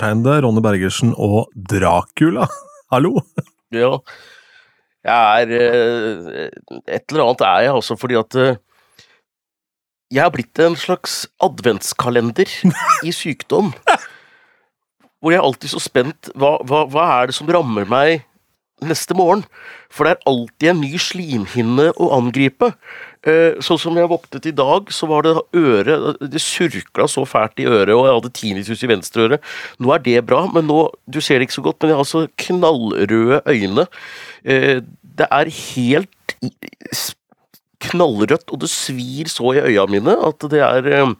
undertegnede, Ronny Bergersen og Dracula. Hallo! Ja. Jeg er eh, Et eller annet er jeg, altså, fordi at eh, Jeg har blitt en slags adventskalender i sykdom. Hvor jeg er alltid så spent hva, hva, hva er det som rammer meg neste morgen? For det er alltid en ny slimhinne å angripe. Eh, sånn som jeg våknet i dag, så var det øret Det surkla så fælt i øret, og jeg hadde tinnitus i venstre øre. Nå er det bra, men nå Du ser det ikke så godt, men jeg har altså knallrøde øyne. Eh, det er helt knallrødt, og det svir så i øya mine at det er eh,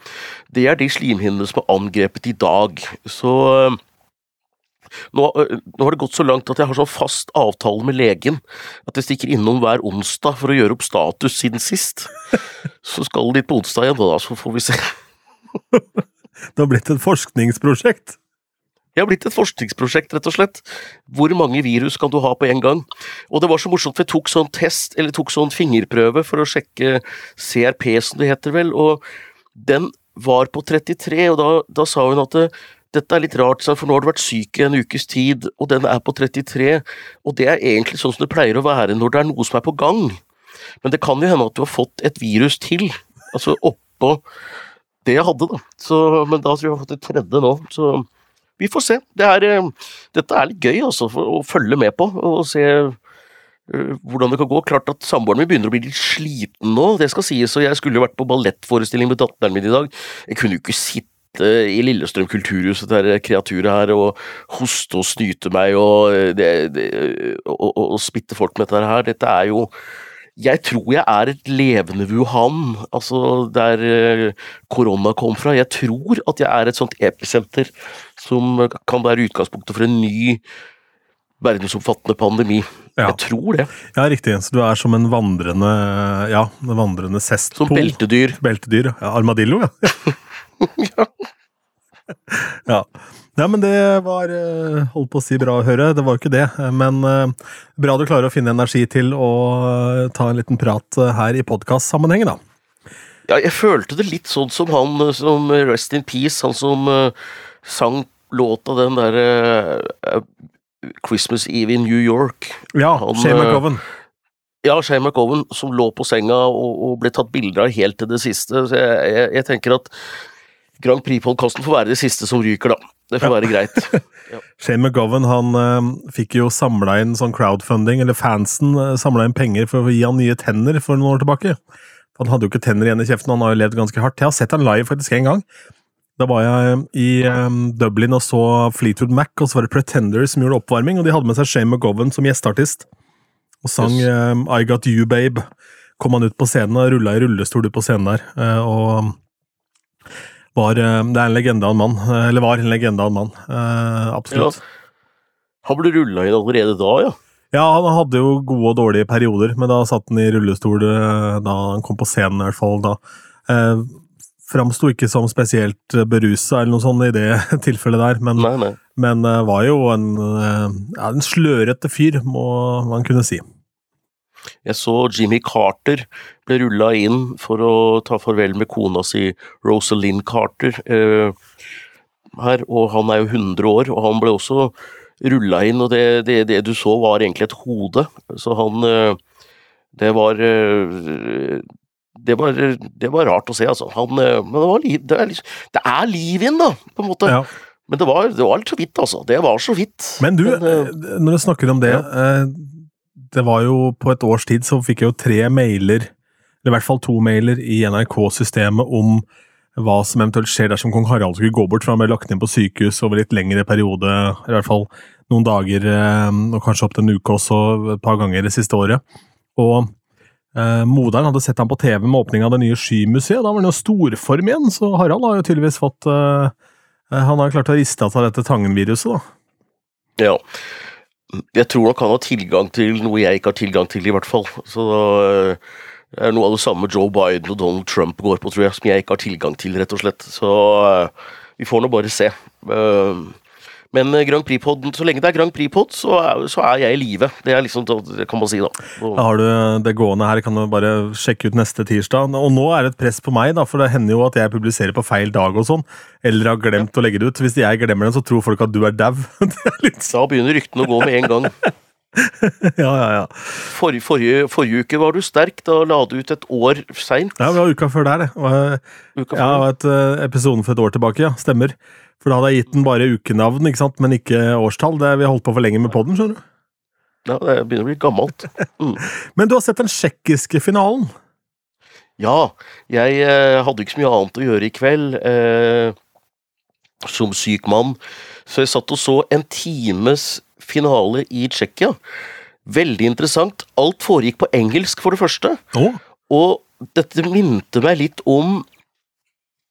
Det er de slimhinnene som er angrepet i dag. Så nå, nå har det gått så langt at jeg har sånn fast avtale med legen at jeg stikker innom hver onsdag for å gjøre opp status siden sist. Så skal det dit på onsdag igjen, da, så får vi se. Det har blitt et forskningsprosjekt. Jeg har blitt et forskningsprosjekt, rett og slett. Hvor mange virus kan du ha på en gang? Og det var så morsomt, for jeg tok sånn test, eller tok sånn fingerprøve for å sjekke CRP, som det heter vel, og den var på 33, og da, da sa hun at det, dette er litt rart, for nå har du vært syk i en ukes tid, og den er på 33, og det er egentlig sånn som det pleier å være når det er noe som er på gang. Men det kan jo hende at du har fått et virus til, altså oppå det jeg hadde, da. Så, men da tror jeg jeg har fått et tredje nå, så vi får se. Det er, eh, dette er litt gøy altså, for å følge med på og se eh, hvordan det kan gå. Klart at Samboeren min begynner å bli litt sliten nå, det skal sies. og Jeg skulle jo vært på ballettforestilling med datteren min i dag. Jeg kunne jo ikke sitte i Lillestrøm kulturhus, dette kreaturet her, og hoste og snyte meg og, eh, det, det, og, og, og spitte folk med dette her. Dette er jo jeg tror jeg er et levende Wuhan, altså der eh, korona kom fra. Jeg tror at jeg er et sånt episenter som kan være utgangspunktet for en ny verdensomfattende pandemi. Ja. Jeg tror det. Ja, riktig. Så du er som en vandrende ja, en vandrende sestpol. Som beltedyr. Beltedyr. Ja, armadillo, ja. Ja. ja. Nei, men det var eh, Holdt på å si bra å høre, det var jo ikke det. Men eh, bra du klarer å finne energi til å eh, ta en liten prat her i podkastsammenheng, da. Ja, jeg følte det litt sånn som han som Rest in Peace, han som sang låta den derre Christmas Eve in New York. Ja, Han, Shane McGovern. Ja, Shane McGowan, som lå på senga og, og ble tatt bilder av helt til det siste. Så jeg, jeg, jeg tenker at Grand Prix-podkasten får være det siste som ryker, da. Det får være greit. Shane McGovern han uh, fikk jo samla inn sånn crowdfunding, eller fansen uh, samla inn penger for å gi han nye tenner for noen år tilbake. Han hadde jo ikke tenner igjen i kjeften, han har jo levd ganske hardt. Jeg har sett han live faktisk en gang. Da var jeg i um, Dublin og så Fleetwood Mac, og så var det Pretenders som gjorde oppvarming, og de hadde med seg Shane McGovern som gjesteartist. Og sang eh, I Got You Babe. Kom han ut på scenen og rulla i rullestol ut på scenen der. uh, og var eh, Det er en legende av en mann. eh, Eller var en legende av en mann. eh, absolutt. Han ble rulla inn allerede da, ja. Ja, han hadde jo gode og dårlige perioder, men da satt han i rullestol da han kom på scenen, i hvert fall. da. Eh, Framsto ikke som spesielt berusa eller noe sånt i det tilfellet der, men, Nei, nei. men var jo en, ja, en slørete fyr, må man kunne si. Jeg så Jimmy Carter ble rulla inn for å ta farvel med kona si Rosalind Carter eh, her, og han er jo 100 år, og han ble også rulla inn, og det, det, det du så var egentlig et hode, så han eh, Det var eh, det var, det var rart å se, altså. Han, men det, var liv, det, er liksom, det er liv igjen, da, på en måte. Ja. Men det var, det var litt så vidt, altså. Det var så vidt. Men du, men, når du snakker om det eh, Det var jo på et års tid så fikk jeg jo tre mailer, eller i hvert fall to mailer, i NRK-systemet om hva som eventuelt skjer dersom kong Harald skulle gå bort, for han ble lagt inn på sykehus over litt lengre periode, i hvert fall noen dager, eh, og kanskje opp til en uke også, et par ganger det siste året. Og eh, moderen hadde sett ham på TV med åpning av det nye Skymuseet, da var han jo storform igjen, så Harald har jo tydeligvis fått eh, eh, Han har klart å riste av seg dette Tangen-viruset, da. Ja. Jeg tror nok han har tilgang til noe jeg ikke har tilgang til, i hvert fall. Så eh, det er noe av det samme Joe Biden og Donald Trump går på, tror jeg, som jeg ikke har tilgang til, rett og slett. Så eh, vi får nå bare se. Eh, Men eh, Grand Prix-podden, så lenge det er Grand Prix-pod, så, så er jeg i live. Det er liksom, det kan man si, da. Og, Da har du det gående her, kan du bare sjekke ut neste tirsdag. Og nå er det et press på meg, da, for det hender jo at jeg publiserer på feil dag og sånn. Eller har glemt å legge det ut. Hvis jeg glemmer den, så tror folk at du er dau. Litt da begynner ryktene å gå med en gang. Ja, ja, ja. For, forrige, forrige uke var du sterk. Da la du ut et år seint. Ja, det var uka før der, det. Og, Uka Ja, før. var et eh, episoden for et år tilbake, ja. Stemmer. For da hadde jeg gitt den bare ukenavn, ikke sant? men ikke årstall. Det, vi har holdt på for lenge med podden, skjønner du. Ja, det begynner å bli gammelt. Mm. Men du har sett den tsjekkiske finalen? Ja, jeg eh, hadde ikke så mye annet å gjøre i kveld eh, som syk mann, så jeg satt og så en times finale i Tsjekkia. Veldig interessant. Alt foregikk på engelsk, for det første. Oh. Og dette minte meg litt om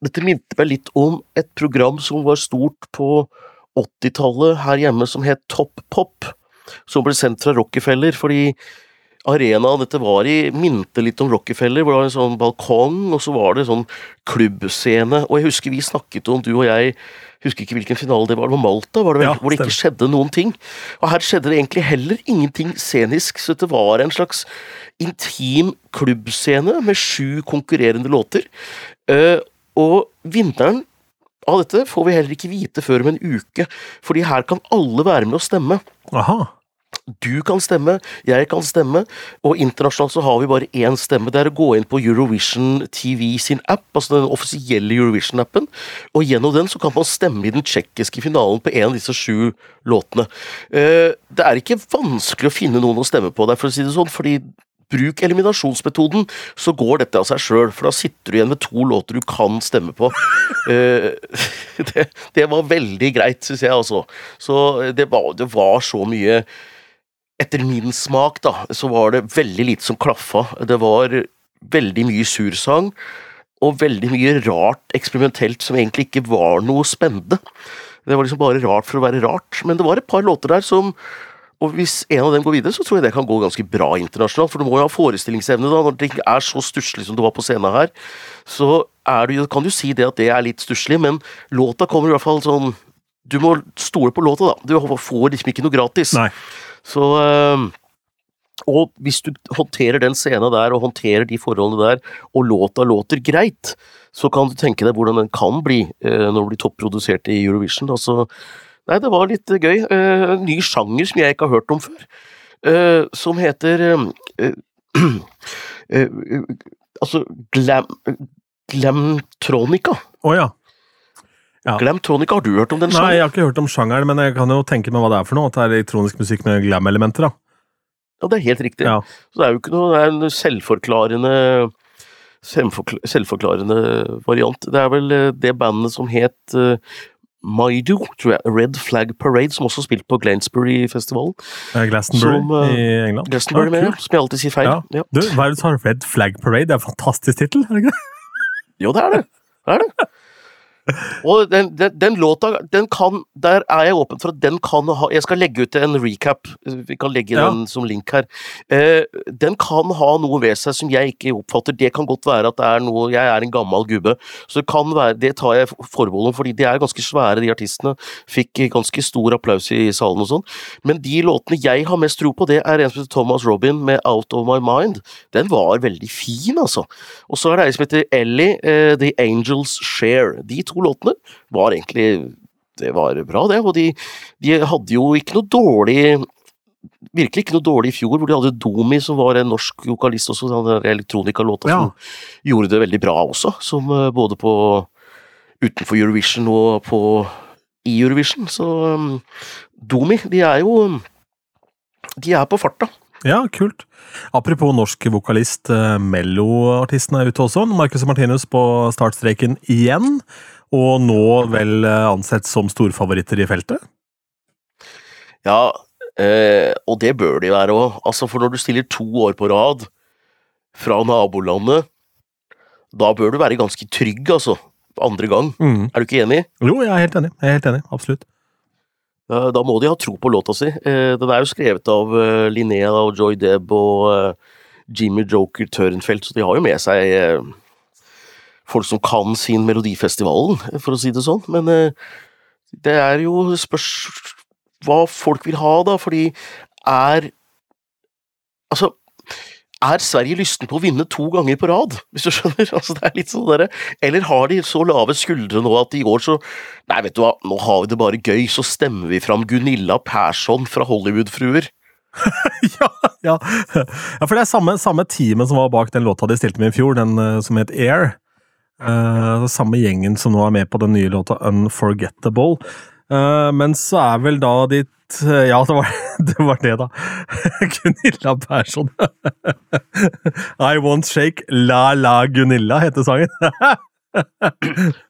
Dette minte meg litt om et program som var stort på 80-tallet her hjemme, som het Top Pop. Som ble sendt fra Rockefeller, fordi arenaen dette var i, minte litt om Rockefeller, hvor det var en sånn balkong, og så var det sånn klubbscene. Og jeg husker vi snakket om, du og jeg, husker ikke hvilken finale det var, det var Malta, var det vel, Ja, hvor det ikke skjedde noen ting. Og her skjedde det egentlig heller ingenting scenisk, så det var en slags intim klubbscene med sju konkurrerende låter. Og vinneren av dette får vi heller ikke vite før om en uke, fordi her kan alle være med å stemme. aha. Du kan stemme, jeg kan stemme, og internasjonalt så har vi bare én stemme. Det er å gå inn på Eurovision TV sin app, altså den offisielle Eurovision-appen, og gjennom den så kan man stemme i den tsjekkiske finalen på en av disse sju låtene. Eh, Det er ikke vanskelig å finne noen å stemme på der, for å si det sånn, fordi Bruk eliminasjonsmetoden, så går dette av seg sjøl, for da sitter du igjen med to låter du kan stemme på. Uh, det, det var veldig greit, syns jeg, altså. Så det var, det var så mye etter min smak, da, så var det veldig lite som klaffa. Det var veldig mye sursang, og veldig mye rart eksperimentelt som egentlig ikke var noe spennende. Det var liksom bare rart for å være rart. Men det var et par låter der som og hvis en av dem går videre, så tror jeg det kan gå ganske bra internasjonalt. For du må jo ha forestillingsevne da, når det ikke er så stusslig som det var på scenen her. Så er du, kan du si det at det er litt stusslig, men låta kommer i hvert fall sånn Du må stole på låta, da. Du får liksom ikke noe gratis. Nei. Så Og hvis du håndterer den scenen der, og håndterer de forholdene der, og låta låter greit, så kan du tenke deg hvordan den kan bli eh, når den blir topprodusert i Eurovision. Altså, nei, det var litt eh, gøy. Eh, en ny sjanger som jeg ikke har hørt om før, eh, som heter Altså glam... Glamtronica. Å ja. Ja. Glamtronica, har du hørt om den Sjangeren? Nei, jeg har ikke hørt om sjangeren, men jeg kan jo tenke meg hva det er for noe. At det er elektronisk musikk med glam-elementer, da. Ja, det er helt riktig. Ja. Så det er jo ikke noe, det er en selvforklarende selvforklarende variant. Det er vel det bandet som het Maidu, tror jeg. Red Flag Parade, som også spilte på Glansbury-festivalen. Eh, Glastonbury Som, uh, i England. Glastonbury, ah, med, som jeg alltid sier feil. Ja. Ja. Du, hva er det du tar? Red Flag Parade? Det er en fantastisk tittel, er det ikke det? Jo, det er det. Det er det. Og den, den, den låta, den kan Der er jeg åpen for at den kan ha Jeg skal legge ut en recap, vi kan legge Ja. den som link her. Eh, den kan ha noe ved seg som jeg ikke oppfatter. Det kan godt være at det er noe Jeg er en gammel gubbe, så det kan være Det tar jeg forbehold om, fordi de er ganske svære, de artistene. Fikk ganske stor applaus i salen og sånn. Men de låtene jeg har mest tro på, det er en som heter Thomas Robin med Out of My Mind. Den var veldig fin, altså. Og så er det ei som heter Ellie, eh, The Angels Share. De to låtene var egentlig Det var bra, det. Og de, de hadde jo ikke noe dårlig Virkelig ikke noe dårlig i fjor, hvor de hadde Domi, som var en norsk vokalist også, den elektronikalåta Ja. som gjorde det veldig bra også, som eh, både på utenfor Eurovision og på i Eurovision. Så um, Domi, de er jo De er på farta. Ja, kult. Apropos norsk vokalist, eh, Mello-artisten er ute også. Marcus Martinus på startstreken igjen. Og nå vel eh, ansett som storfavoritter i feltet. Ja, eh, og det bør de være òg. Altså, for når du stiller to år på rad fra nabolandet, da bør du være ganske trygg, altså. Andre gang. Mm. Er du ikke enig? Jo, jeg er helt enig. Jeg er helt enig, Absolutt. Eh, Da må de ha tro på låta si. Eh, Den er jo skrevet av Linnea og Joy Deb og Jimmy Joker Tørenfelt, så de har jo med seg folk som kan sin Melodifestivalen, for å si det sånn. Men eh, Det er jo spørs hva folk vil ha, da, fordi er Altså, er Sverige lysten på å vinne to ganger på rad, hvis du skjønner? Altså, det er litt sånn der, Eller har de så lave skuldre nå at i år så Nei, vet du hva, nå har vi det bare gøy, så stemmer vi fram Gunilla Persson fra Hollywood-fruer. ja, ja. ja, for det er samme, samme teamet som var bak den låta de stilte med i fjor, den uh, som het Air. Uh, samme gjengen som nå er med på den nye låta Unforgettable. Uh, men så er vel da ditt Ja, det var det, var det da. Gunilla Persson. I won't shake la la Gunilla, heter sangen.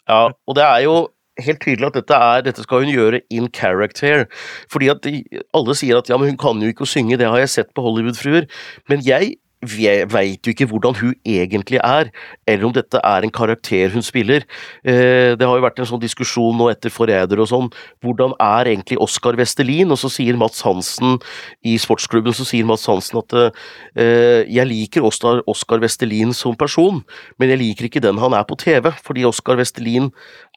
ja, og det er jo helt tydelig at dette, er, dette skal hun gjøre in character. Fordi at de, alle sier at ja, men hun kan jo ikke å synge, det har jeg sett på Hollywood-fruer. Men jeg veit jo ikke hvordan hun egentlig er, eller om dette er en karakter hun spiller. Eh, det har jo vært en sånn diskusjon nå etter Forræder og sånn, hvordan er egentlig Oskar Vestelin? Og så sier Mats Hansen i sportsklubben så sier Mats Hansen at eh, jeg liker Oskar Vestelin som person, men jeg liker ikke den han er på TV, fordi Oskar Vestelin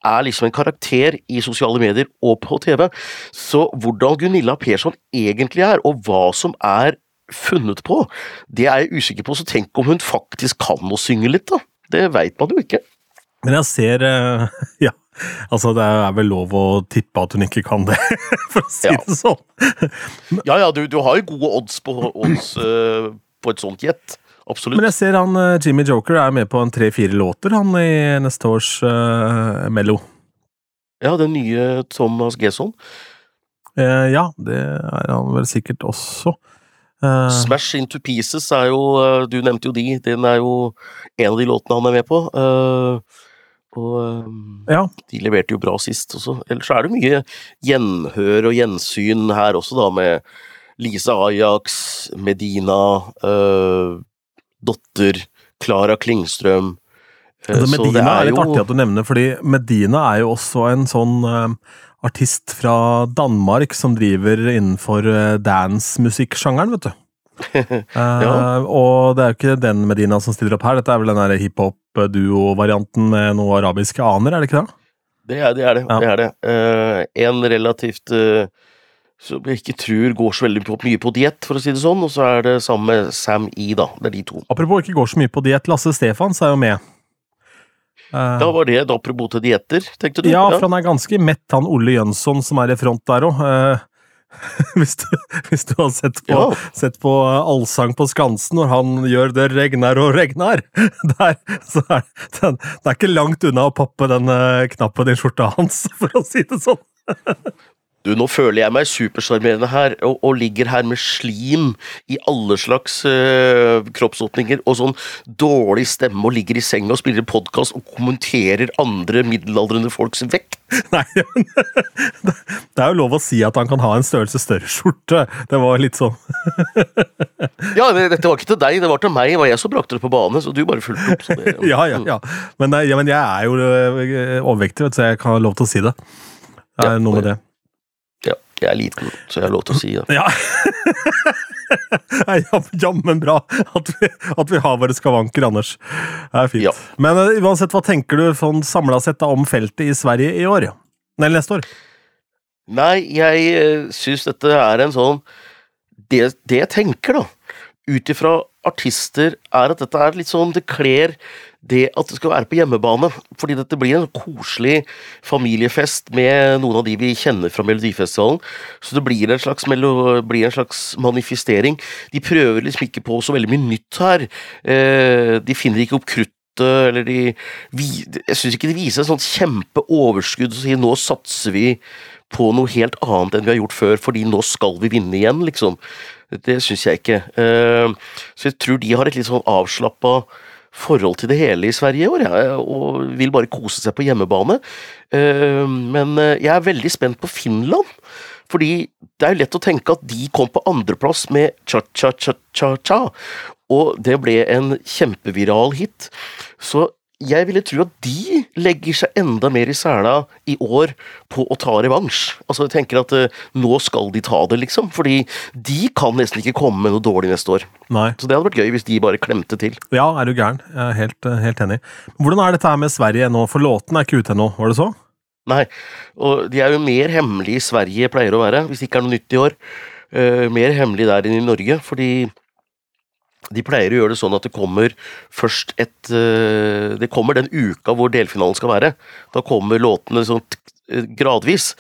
er liksom en karakter i sosiale medier og på TV. Så hvordan Gunilla Persson egentlig er, og hva som er funnet på, det er jeg usikker på. Så tenk om hun faktisk kan å synge litt, da. Det veit man jo ikke. Men jeg ser uh, Ja, altså det er vel lov å tippe at hun ikke kan det, for å si ja. det sånn. ja ja, du, du, har jo gode odds på, odds, uh, på et sånt gjett. Absolutt. Men jeg ser han uh, Jimmy Joker er med på en tre-fire låter han i neste års Mello. Ja, den nye Thomas Gesson. ja, det er han vel sikkert også. Uh, Smash Into Pieces er jo uh, Du nevnte jo de. Den er jo en av de låtene han er med på. Uh, og ja. de leverte jo bra sist også. Ellers er det mye gjenhør og gjensyn her også, da, med Lisa Ajax, Medina, Dotter, Klara Klingstrøm. Altså, Medina er, er, litt jo... artig at du nevner, fordi Medina er jo også en sånn artist fra Danmark som driver innenfor dancemusikksjangeren, dance-musikksjangeren, vet du. ja. uh, og det er jo ikke den Medina som stiller opp her, dette er vel den hiphop-duo-varianten med noe arabiske aner, er det ikke det? Det er det. Er det, ja. det, er det. Uh, en relativt uh, som jeg ikke tror går så veldig mye på diett, for å si det sånn, og så er det samme Sam E, da. Det er de to. Apropos ikke går så mye på diett, Lasse Stefans er jo med. Uh, da var det et apropos til dietter, tenkte du? Ja, for han er ganske mett, han Olle Jønsson som er i front der òg. Hvis hvis, hvis, du har sett på, ja. sett på Allsang på Skansen når han gjør 'Det regner og regner', der, så er den, det er ikke langt unna å poppe den knappen i skjorta hans, for å si det sånn. Du, nå føler jeg meg supersjarmerende her, og, og, ligger her med slim i alle slags uh, kroppsåpninger, og sånn dårlig stemme, og ligger i senga og spiller podkast og kommenterer andre middelaldrende folks vekt. Nei, Det er jo lov å si at han kan ha en størrelse større skjorte. Det var litt sånn Ja, det, dette var ikke til deg, det var til meg. Det var jeg som brakte det på bane, så du bare fulgte opp. Det, ja, ja, ja. Men, ja. Men, jeg er jo eh, overvektig, så jeg kan ha lov til å si det. Det er ja, noe med det. Jeg er liten, så jeg har lov til å si det. Ja. ja, Jammen bra at vi, at vi, har våre skavanker, Anders. Det er fint. Ja. Men uh, uansett, hva tenker du sånn samla sett om feltet i Sverige i år? Eller neste år? Nei, jeg uh, syns dette er en sånn Det, det jeg tenker, da, ut ifra artister, er at dette er litt sånn Det kler det at det skal være på hjemmebane. Fordi dette blir en koselig familiefest med noen av de vi kjenner fra Melodifestivalen. Så det blir en slags, blir en slags manifestering. De prøver liksom ikke på så veldig mye nytt her. Eh, de finner ikke opp kruttet, eller de Jeg syns ikke de viser en sånn kjempeoverskudd og sier nå satser vi på noe helt annet enn vi har gjort før, fordi nå skal vi vinne igjen, liksom. Det syns jeg ikke. Eh, så jeg tror de har et litt sånn avslappa forhold til det hele i Sverige i år, ja, og vil bare kose seg på hjemmebane. Eh, men eh, jeg er veldig spent på Finland. Fordi det er jo lett å tenke at de kom på andreplass med cha-cha-cha-cha-cha, og det ble en kjempeviral hit. Så jeg ville tro at de legger seg enda mer i sela i år på å ta revansj. Altså, jeg tenker at uh, nå skal de ta det, liksom. Fordi de kan nesten ikke komme med noe dårlig neste år. Nei. Så det hadde vært gøy hvis de bare klemte til. Ja, er du gæren. Jeg er helt, eh, helt enig. Hvordan er dette her med Sverige nå? For låten er ikke ute ennå, var det så? Nei, og de er jo mer hemmelige i Sverige, pleier å være, hvis det ikke er noe nytt i år. Uh, mer hemmelig der enn i Norge, fordi de pleier å gjøre det sånn at det kommer først et uh, Det kommer den uka hvor delfinalen skal være. Da kommer låtene sånn gradvis.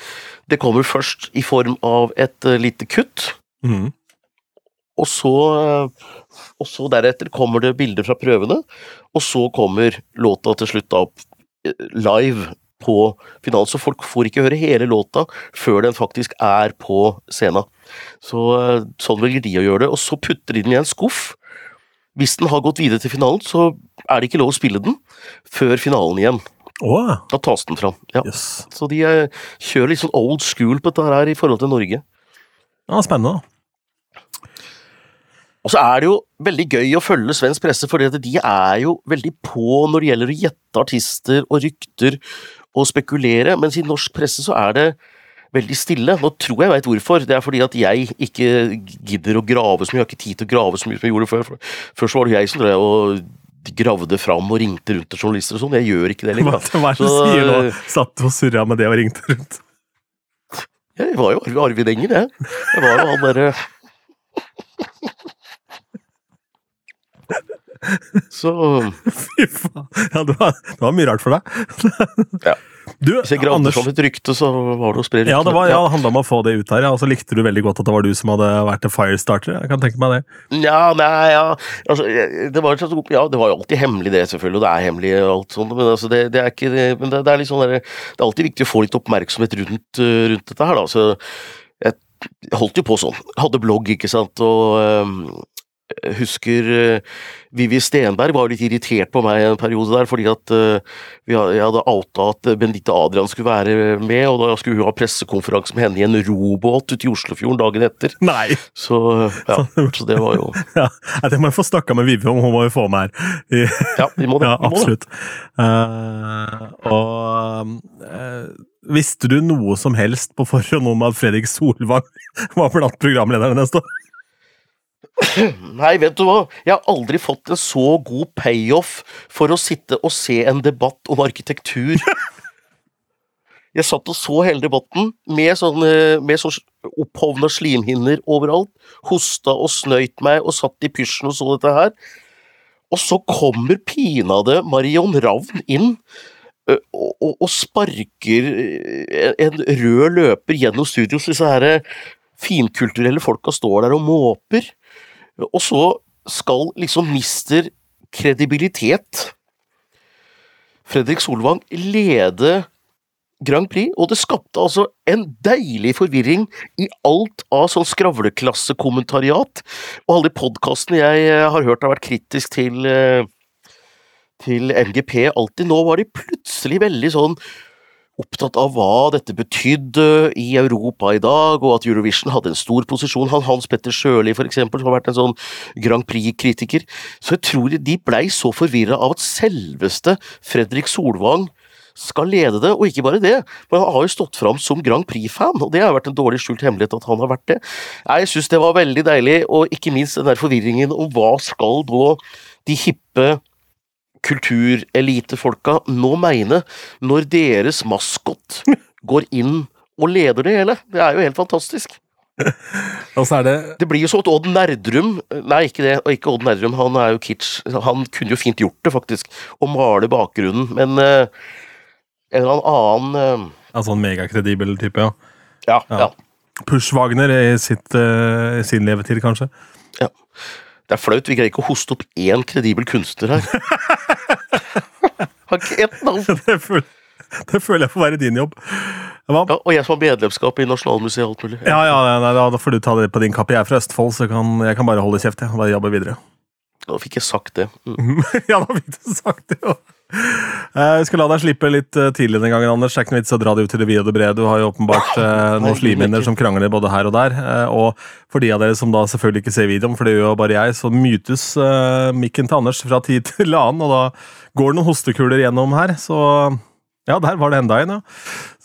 Det kommer først i form av et uh, lite kutt. Mm. Og så, og så deretter kommer det bilder fra prøvene, og så kommer låta til slutt da opp live på finalen, så folk får ikke høre hele låta før den faktisk er på scenen. Så sånn velger de å gjøre det, og så putter de den i en skuff. Hvis den har gått videre til finalen, så er det ikke lov å spille den før finalen igjen. Oh. Da tas den fram. Ja. Yes. Så de kjører litt sånn old school på dette her i forhold til Norge. Ja, Spennende. Og så er det jo veldig gøy å følge svensk presse, for de er jo veldig på når det gjelder å gjette artister og rykter og spekulere, mens i norsk presse så er det veldig stille. Nå tror jeg veit hvorfor. Det er fordi at jeg ikke gidder å grave så mye. Jeg har ikke tid til å grave så mye som jeg gjorde før. Først var det jeg som drev og gravde fram og ringte rundt til journalister og sånn. Jeg gjør ikke det lenger. Hva er det du sier nå? Satt og surra med det og ringte rundt? Jeg var jo Arvid Enger, jeg. Jeg var jo han derre Så Fy faen. Ja, det var, det var mye rart for deg. Ja. Du, Hvis jeg gravde fram et rykte, så var det å spre ryktene. ja, det var, ja, handla om å få det ut her. Ja. Og så likte du veldig godt at det var du som hadde vært en firestarter. Jeg kan tenke meg det. Ja, nei, ja altså, det, var, ja, det var jo alltid hemmelig, det, selvfølgelig. Og det er hemmelig, og alt sånt. Men, altså, det, det, er ikke det, men det, er sånn der, det er alltid viktig å få litt oppmerksomhet rundt, uh, rundt dette her, da. Så jeg holdt jo på sånn. Hadde blogg, ikke sant, og um, husker uh, Vivi Stenberg var litt irritert på meg en periode der, fordi at uh, jeg hadde outa at Benedicte Adrian skulle være med, og da skulle hun ha pressekonferanse med henne i en robåt ute i Oslofjorden dagen etter. Nei! Så, ja, så det var jo Ja, Det må jeg få snakka med Vivi om, hun må jo få med her. Ja, vi må det. Ja, absolutt. Uh, og uh, visste du noe som helst på forhånd om at Fredrik Solvang var blant programlederne neste år? Nei, vet du hva, jeg har aldri fått en så god payoff for å sitte og se en debatt om arkitektur. Jeg satt og så hele debatten med sånn, eh, sånn opphovna slimhinner overalt. Hosta og snøyt meg og satt i pysjen og så dette her. Og så kommer pinadø Marion Ravn inn og, og, og sparker ø, en rød løper gjennom studio, så disse her finkulturelle folka står der og måper. Og så skal liksom mister kredibilitet Fredrik Solvang lede Grand Prix, og det skapte altså en deilig forvirring i alt av sånn skravleklassekommentariat. Og alle de podkastene jeg eh, har hørt har vært kritisk til, eh, til MGP alltid, nå var de plutselig veldig sånn opptatt av hva dette betydde i Europa i dag, og at Eurovision hadde en stor posisjon. Han Hans Petter Sjøli, for eksempel, som har vært en sånn Grand Prix-kritiker. Så jeg tror de blei så forvirra av at selveste Fredrik Solvang skal lede det, og ikke bare det, men han har jo stått fram som Grand Prix-fan, og det har vært en dårlig skjult hemmelighet at han har vært det. Jeg syns det var veldig deilig, og ikke minst den der forvirringen om hva skal da de hippe kulturelitefolka nå mene når deres maskot går inn og leder det hele. Det er jo helt fantastisk. Og så er det Det blir jo som at Odd Nerdrum Nei, ikke det, og ikke Odd Nerdrum, han er jo kitsch. Han kunne jo fint gjort det, faktisk, å male bakgrunnen, men uh, en eller annen altså en sånn megakredibel type, ja. ja, Ja. ja. Push-Wagner i sitt, uh, sin levetid, kanskje. Ja. Det er flaut, vi greier ikke å hoste opp én kredibel kunstner her. Ett navn. Det føler, det føler jeg får være din jobb. Ja, og jeg som har medlemskap i Nasjonalmuseet og alt mulig. Ja, ja, nei, da får du ta det på din kappe. Jeg er fra Østfold, så kan, jeg kan bare holde kjeft. Jeg. Bare jobbe videre. Da fikk jeg sagt det. Mm. ja, da fikk du sagt det, jo. Eh, Vi skal la deg slippe litt eh, tidlig denne gangen, Anders. Det er ikke noe vits å dra det ut til det vide og det brede. Du har jo åpenbart eh, noen slimhinner som krangler både her og der. Og for de av dere som da selvfølgelig ikke ser videoen, for det gjør jo bare jeg, så mytes mikken til Anders fra tid til annen, og da går det noen hostekuler gjennom her. Så ja, der var det enda en, ja.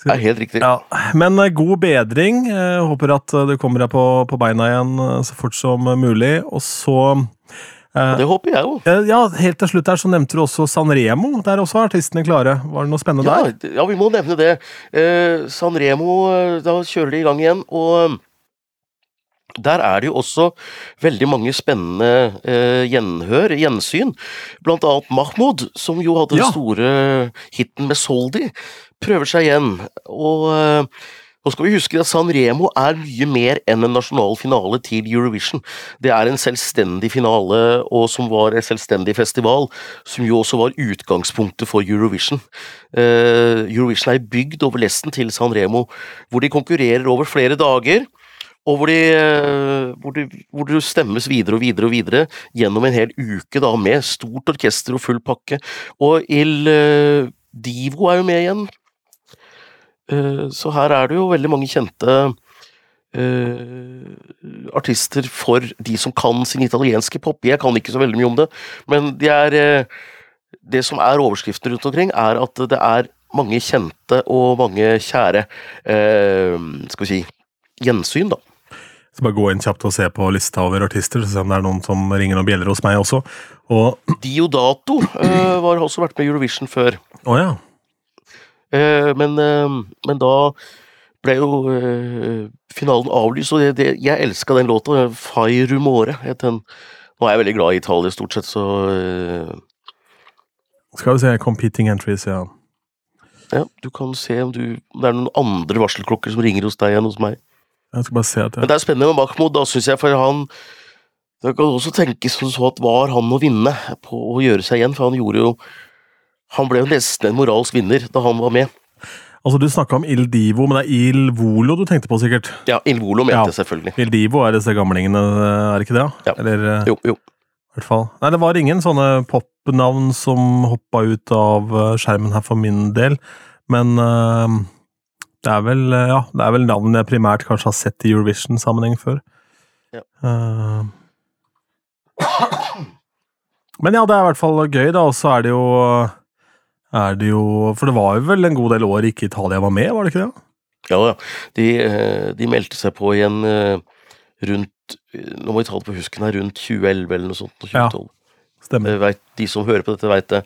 Det er helt riktig. Ja, Men god bedring. Jeg håper at du kommer deg på, på beina igjen så fort som mulig. Og så Det håper jeg jo. eh, ja, helt til slutt her så nevnte du også Sanremo. Der også er artistene klare. Var det noe spennende Ja, der? ja, vi må nevne det. Eh, San eh, da kjører de i gang igjen, og der er det jo også veldig mange spennende eh, gjenhør, gjensyn. Blant annet Mahmoud, som jo hadde Ja. den store hiten med Soldi, prøver seg igjen. Og eh, nå skal vi huske at San Remo er mye mer enn en nasjonal finale til Eurovision. Det er en selvstendig finale, og som var en selvstendig festival, som jo også var utgangspunktet for Eurovision. Eh, Eurovision er bygd over lesten til San Remo, hvor de konkurrerer over flere dager. Og hvor, de, eh, de, stemmes videre og videre og videre gjennom en hel uke da, med stort orkester og full pakke. Og Il eh, Divo er jo med igjen. Eh, Så her er det jo veldig mange kjente eh, artister for de som kan sin italienske pop. Jeg kan ikke så veldig mye om det, men det er eh, Det som er overskriften rundt omkring, er at det er mange kjente og mange kjære Skal vi si gjensyn, da. Så bare gå inn kjapt og se på lista over artister, så se om det er noen som ringer noen bjeller hos meg også. Og Diodato eh, var også vært med i Eurovision før. Å ja. Eh, men, eh, men da ble jo eh, finalen avlyst, og det, det, jeg elska den låta. Fai Rumore het den. Nå er jeg veldig glad i Italia, stort sett, så Skal vi se, competing entries, ja. ja, du kan se om, du, det er noen andre varselklokker som ringer hos deg enn hos meg. Jeg skal bare se at Men det er spennende med Mahmoud, da, syns jeg, for han Det kan også tenkes som så at var han å vinne på å gjøre seg igjen, for han gjorde jo Han ble jo nesten en moralsk vinner da han var med. Altså, du snakka om Il Divo, men det er Il Volo du tenkte på, sikkert? Ja, Il Volo mente Ja. selvfølgelig. Il Divo er disse gamlingene, er det ikke det? Ja. Eller eh, Jo, jo. i hvert fall. Nei, det var ingen sånne popnavn som hoppa ut av eh, skjermen her for min del, men uh, det er vel ja, det er vel navn jeg primært kanskje har sett i Eurovision-sammenheng før. Ja. Uh, men ja, det er i hvert fall gøy, da, og så er det jo er det jo For det var jo vel en god del år ikke Italia var med, var det ikke det? Ja, da. De, eh, de meldte seg på igjen eh, rundt eh, Nå må vi ta det på husken her, rundt 2011 eller noe sånt. 2012. Ja. Stemmer. Vet, de som hører på dette, veit det.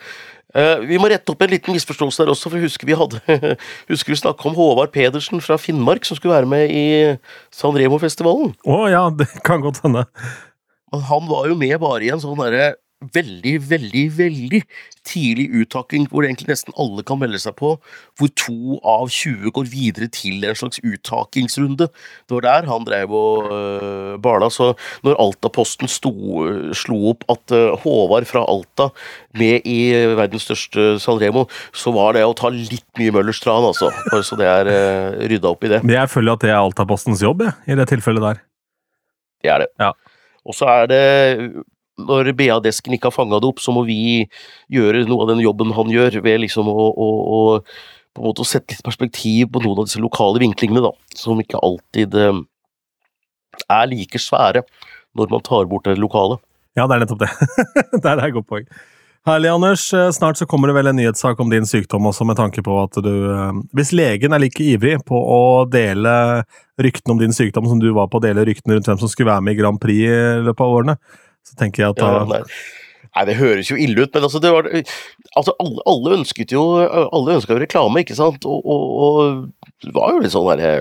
Vi må rette opp en liten misforståelse der også, for husker vi hadde Husker vi snakka om Håvard Pedersen fra Finnmark som skulle være med i San Remo-festivalen? Å ja, det kan godt hende. Men Han var jo med bare i en sånn derre veldig, veldig, veldig tidlig uttaking, hvor egentlig nesten alle kan melde seg på, hvor to av 20 går videre til en slags uttakingsrunde. Det var der han drev og øh, bala. Så når Alta-posten slo opp at øh, Håvard fra Alta med i verdens største Sanremo, så var det å ta litt mye Møllers tran, altså. Bare så det er øh, rydda opp i det. Men jeg føler at det er Altapostens jobb, jeg, i det tilfellet der. Det er det. Ja. Og så er det Når BA-desken ikke har fanga det opp, så må vi gjøre noe av den jobben han gjør, ved liksom å, å, å på en måte å sette litt perspektiv på noen av disse lokale vinklingene, da, som ikke alltid eh, er like svære når man tar bort det lokale. Ja, det er nettopp det. det er et godt poeng. Herlig, Anders. Eh, Snart så kommer det vel en nyhetssak om din sykdom også, med tanke på at du eh, Hvis legen er like ivrig på å dele ryktene om din sykdom som du var på å dele ryktene rundt hvem som skulle være med i Grand Prix i løpet av årene, så tenker jeg at da Ja, nei. det høres jo ille ut, men altså, det var, altså alle, alle ønsket jo Alle ønska jo reklame, ikke sant? Og, og, og det var jo litt sånn derre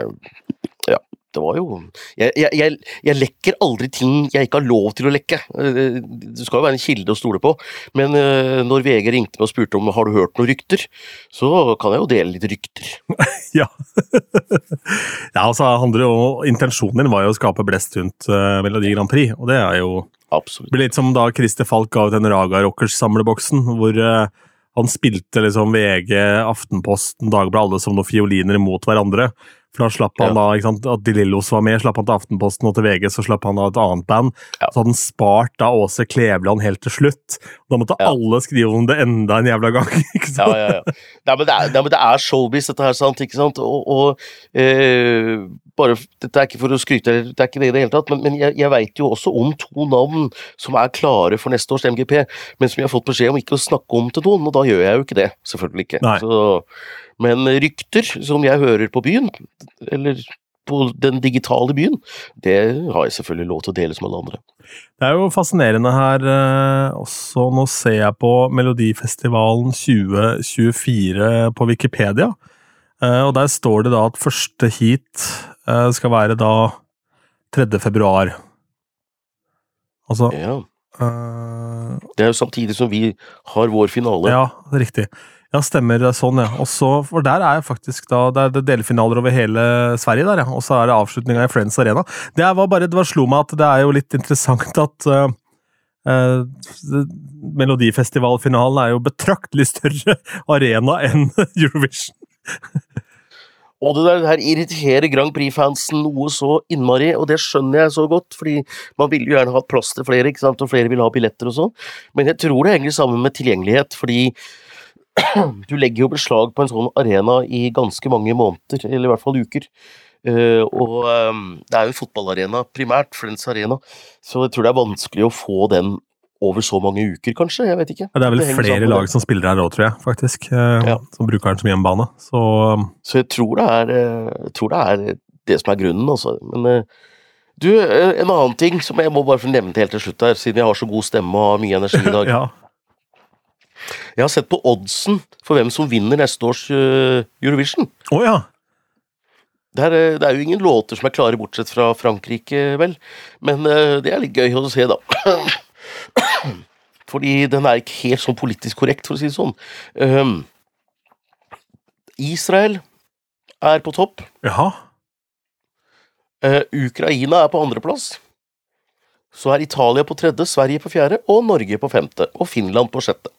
Ja, det var jo jeg, jeg, jeg, lekker aldri ting jeg ikke har lov til å lekke. Eh, Det skal jo være en kilde å stole på. Men eh, når VG ringte meg og spurte om har du hørt noen rykter, så kan jeg jo dele litt rykter. Ja. ja, altså, handler jo, Intensjonen din var jo å skape blest rundt uh, Melodi Grand Prix, og det er jo Absolutt. Det blir litt som da Christer Falk ga ut den Raga Rockers-samleboksen, hvor uh, han spilte liksom VG, Aftenposten, Dagbladet alle som noen fioliner mot hverandre. For da slapp han Ja. da, ikke sant, at De Lillos var med, slapp han til Aftenposten og til VG, så slapp han da et annet band. Ja. Så hadde han spart da Åse Kleveland helt til slutt. Da måtte Ja. alle skrive om det enda en jævla gang. ikke Ja, sant? ja, ja. Nei, men det er, det er showbiz, dette her, sant? ikke sant? Og, og eh, bare, Dette er ikke for å skryte, det er ikke det i det hele tatt, men, men jeg, jeg veit jo også om to navn som er klare for neste års MGP, men som jeg har fått beskjed om ikke å snakke om til noen, og da gjør jeg jo ikke det. Selvfølgelig ikke. Så, men rykter som jeg hører på byen, eller på den digitale byen, det har jeg selvfølgelig lov til å dele som alle andre. Det er jo fascinerende her eh, også. Nå ser jeg på Melodifestivalen 2024 på Wikipedia. Eh, og der står det da at første heat skal være da 3. februar. Altså Ja. eh, Det er jo samtidig som vi har vår finale. Ja, det er riktig. Ja, stemmer. det er Sånn, ja. Og så, For der er faktisk da Det er delfinaler over hele Sverige, der, ja. Og så er det avslutninga i Friends Arena. Det var bare, det var slo meg at det er jo litt interessant at uh, uh, Melodifestivalfinalen er jo betraktelig større arena enn Eurovision. Og det der, her irriterer Grand Prix-fansen noe så innmari, og det skjønner jeg så godt, fordi man vil jo gjerne ha plass til flere, ikke sant, og flere vil ha billetter og sånn, men jeg tror det henger sammen med tilgjengelighet, fordi du legger jo beslag på en sånn arena i ganske mange måneder, eller i hvert fall uker. Uh, og um, det er jo en fotballarena primært, Friends Arena, så jeg tror det er vanskelig å få den over så mange uker, kanskje? Jeg vet ikke. Ja, det er vel det flere lag som spiller her òg, tror jeg, faktisk. eh, Ja. Som bruker den som hjemmebane. Så Så jeg tror det er, eh, jeg tror det, er det som er grunnen, altså. Men eh, du, en annen ting som jeg må bare få nevne helt til slutt her, siden jeg har så god stemme og har mye energi i dag. ja. Jeg har sett på oddsen for hvem som vinner neste års Eurovision. Å ja! Det er, det er jo ingen låter som er klare, bortsett fra Frankrike, vel. Men det er litt gøy å se, da. Fordi den er ikke helt sånn politisk korrekt, for å si det sånn. Um, Israel er på topp. Jaha. Uh, Ukraina er på andreplass. Så er Italia på tredje, Sverige på fjerde og Norge på femte. Og Finland på sjette.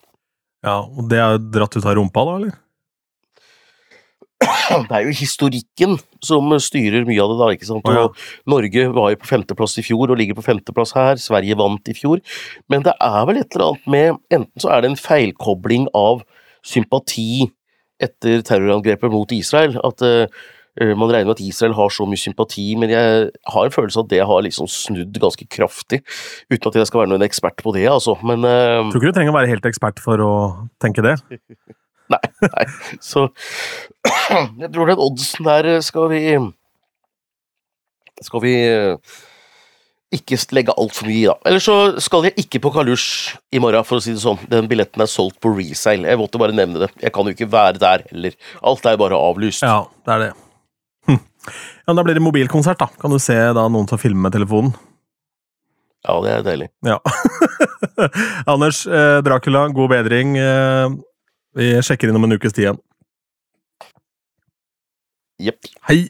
Ja, og det er dratt ut av rumpa, da, eller? Det er jo historikken som styrer mye av det, da. ikke sant? Og ja. Norge var jo på femteplass i fjor og ligger på femteplass her. Sverige vant i fjor. Men det er vel et eller annet med Enten så er det en feilkobling av sympati etter terrorangrepet mot Israel. At uh, man regner med at Israel har så mye sympati, men jeg har en følelse av at det har liksom snudd ganske kraftig. Uten at jeg skal være noen ekspert på det, altså. Men uh, Tror ikke du trenger å være helt ekspert for å tenke det. Nei, nei. Så jeg tror den oddsen der skal vi Skal vi eh, ikke legge altfor mye i, da. Eller så skal jeg ikke på kalus i morgen, for å si det sånn. Den billetten er solgt på resale. Jeg måtte bare nevne det. Jeg kan jo ikke være der heller. Alt er bare avlyst. Ja, det er det. Hm. Ja, Da blir det mobilkonsert, da. Kan du se da noen som filmer med telefonen? Ja, det er deilig. Ja. Anders eh, Dracula, god bedring. Eh, vi sjekker inn om en ukes tid igjen. Jepp. Hei!